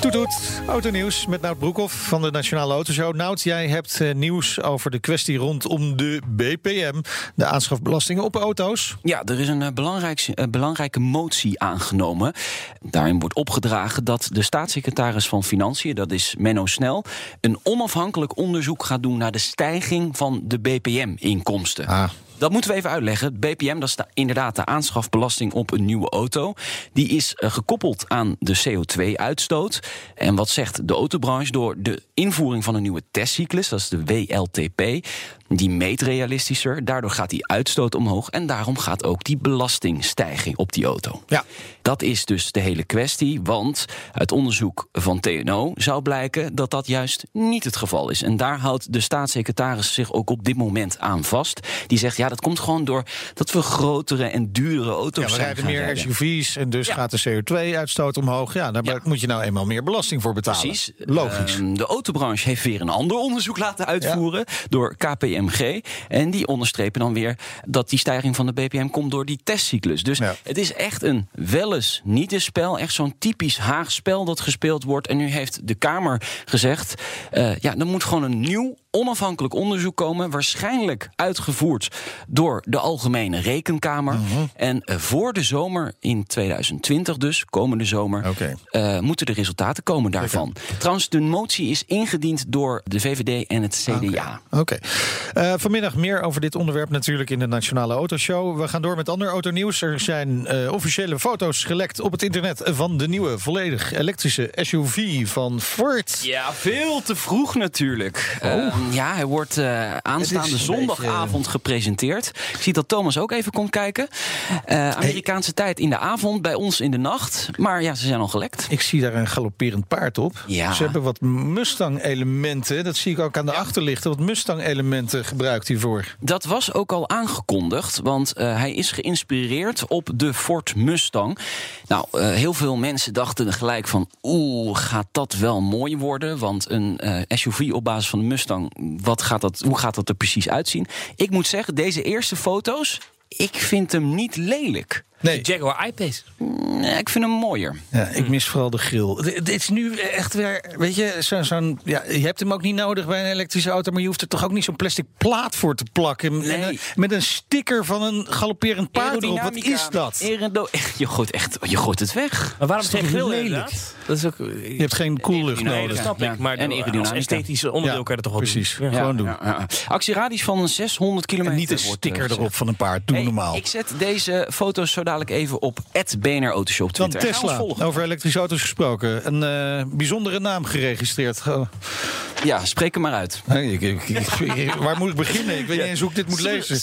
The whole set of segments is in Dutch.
Toet toet, autonieuws met Nout Broekhoff van de Nationale Autoshow. Nout, jij hebt eh, nieuws over de kwestie rondom de BPM, de aanschafbelastingen op auto's. Ja, er is een eh, belangrijk, eh, belangrijke motie aangenomen. Daarin wordt opgedragen dat de staatssecretaris van Financiën, dat is Menno Snel, een onafhankelijk onderzoek gaat doen naar de stijging van de BPM-inkomsten. Ah. Dat moeten we even uitleggen. BPM, dat is de- inderdaad de aanschafbelasting op een nieuwe auto. Die is eh, gekoppeld aan de CO2-uitstoot. En wat zegt de autobranche? Door de invoering van een nieuwe testcyclus, dat is de WLTP, die meet realistischer. Daardoor gaat die uitstoot omhoog. En daarom gaat ook die belastingstijging op die auto. Ja. Dat is dus de hele kwestie, want uit onderzoek van TNO zou blijken dat dat juist niet het geval is. En daar houdt de staatssecretaris zich ook op dit moment aan vast. Die zegt, ja, dat komt gewoon door dat we grotere en dure auto's Ja, we zijn rijden meer. SUV's en dus Ja. gaat de CO2-uitstoot omhoog. Ja, daar Ja. moet je nou eenmaal meer belasting voor betalen. Precies. Logisch. Ehm, de autobranche heeft weer een ander onderzoek laten uitvoeren door En die onderstrepen dan weer dat die stijging van de BPM komt door die testcyclus. Dus Ja. het is echt een wel eens niet een spel. Echt zo'n typisch Haag spel dat gespeeld wordt. En nu heeft de Kamer gezegd: eh, ja, er moet gewoon een nieuw onafhankelijk onderzoek komen. Waarschijnlijk uitgevoerd door de Algemene Rekenkamer. Mhm. En eh, voor de zomer in 2020, dus komende zomer, Oké. eh, moeten de resultaten komen daarvan. Trouwens, de motie is ingediend door de VVD en het CDA. Oké. Eh, vanmiddag meer over dit onderwerp natuurlijk in de Nationale Autoshow. We gaan door met ander autonieuws. Er zijn officiële foto's gelekt op het internet van de nieuwe volledig elektrische SUV van Ford. Ja, veel te vroeg natuurlijk. Ehm, ja, hij wordt eh, aanstaande zondagavond gepresenteerd. Ik zie dat Thomas ook even komt kijken. Eh, Amerikaanse tijd in de avond, bij ons in de nacht. Maar ja, ze zijn al gelekt. Ik zie daar een galopperend paard op. Ja. Ze hebben wat Mustang-elementen. Dat zie ik ook aan de achterlichten. Wat Mustang-elementen gebruikt hiervoor. Dat was ook al aangekondigd, want eh, hij is geïnspireerd op de Ford Mustang. Nou, heel veel mensen dachten gelijk van, oeh, gaat dat wel mooi worden? Want een SUV op basis van de Mustang, wat gaat dat, hoe gaat dat er precies uitzien? Ik moet zeggen, deze eerste foto's, ik vind hem niet lelijk. Nee, Jaguar I-Pace. Nee, ik vind hem mooier. ja, ik mis vooral de grill. Dit is nu echt weer, weet je, zo- zo'n. ja, je hebt hem ook niet nodig bij een elektrische auto, maar je hoeft er toch ook niet zo'n plastic plaat voor te plakken. Nee. En, eh, met een sticker van een galopperend paard erop. Wat is dat? aerado- je, gooit echt, je gooit het weg. Maar waarom toch grill lelijk? inderdaad? Dat is ook... Je hebt geen koellucht Nee, Nee, nodig. dat snap Ja, ik. Maar en de- als aerodynamica. esthetische onderdeel Ja, kan je dat toch wel precies. doen? Gewoon doen. Ja, ja. Actieradius van 600 kilometer. En niet een eh, sticker gezegd. erop van een paard. Doe Hey, normaal. Ik zet deze foto's zo dadelijk even op BNR Autoshop Dan Twitter. Ons Tesla, over elektrische auto's gesproken. Een eh, bijzondere naam geregistreerd. Oh, Ja, spreek hem maar uit. nee, ik- ik- ik- ik- waar moet ik beginnen? Ik weet niet eens hoe ik dit moet lezen.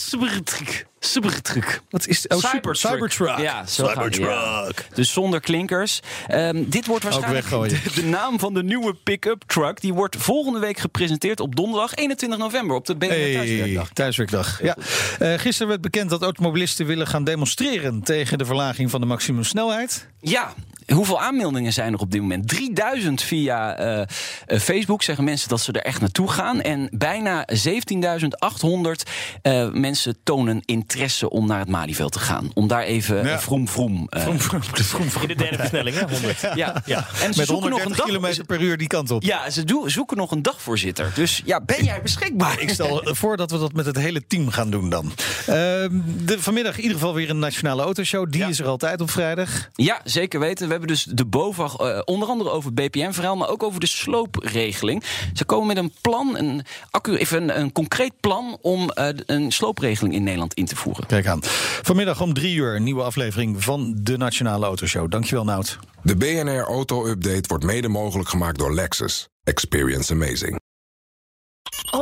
Cybertruck. Cybertruck. Wat is oh, Cybertruck. Cybertruck. Ja, zo gaat het, ja. Dus zonder klinkers. Ehm, dit wordt waarschijnlijk de, de naam van de nieuwe pick-up truck. Die wordt volgende week gepresenteerd op donderdag 21 november op de BNR Hey, Thuiswerkdag. thuiswerkdag. Ja. Eh, gisteren werd bekend dat automobilisten willen gaan demonstreren tegen de verlaging van de maximumsnelheid. Ja. Hoeveel aanmeldingen zijn er op dit moment? 3000 via eh, eh, Facebook zeggen mensen dat ze er echt naartoe gaan. En bijna 17.800 eh, mensen tonen interesse om naar het Malieveld te gaan. Om daar even Ja. vroom vroom. eh, Vroom, vroom, vroom, vroom. In de derde versnelling, hè? 100. ja. Ja. En ze Met zoeken nog een 130 dag. kilometer per uur die kant op. Ja, ze doen- zoeken nog een dagvoorzitter. Dus ja, ben jij beschikbaar? Ik stel voor dat we dat met het hele team gaan doen dan. Ehm, de, vanmiddag in ieder geval weer een nationale autoshow. Die Ja. is er altijd op vrijdag. Ja, zeker weten. We hebben dus de BOVAG eh, onder andere over het BPM-verhaal, maar ook over de sloopregeling. Ze komen met een plan, een, accu, even een, een concreet plan om eh, een sloopregeling in Nederland in te voeren. Kijk aan. Vanmiddag om drie uur een nieuwe aflevering van de Nationale Autoshow. Dankjewel Nout. De BNR Auto Update wordt mede mogelijk gemaakt door Lexus. Experience amazing.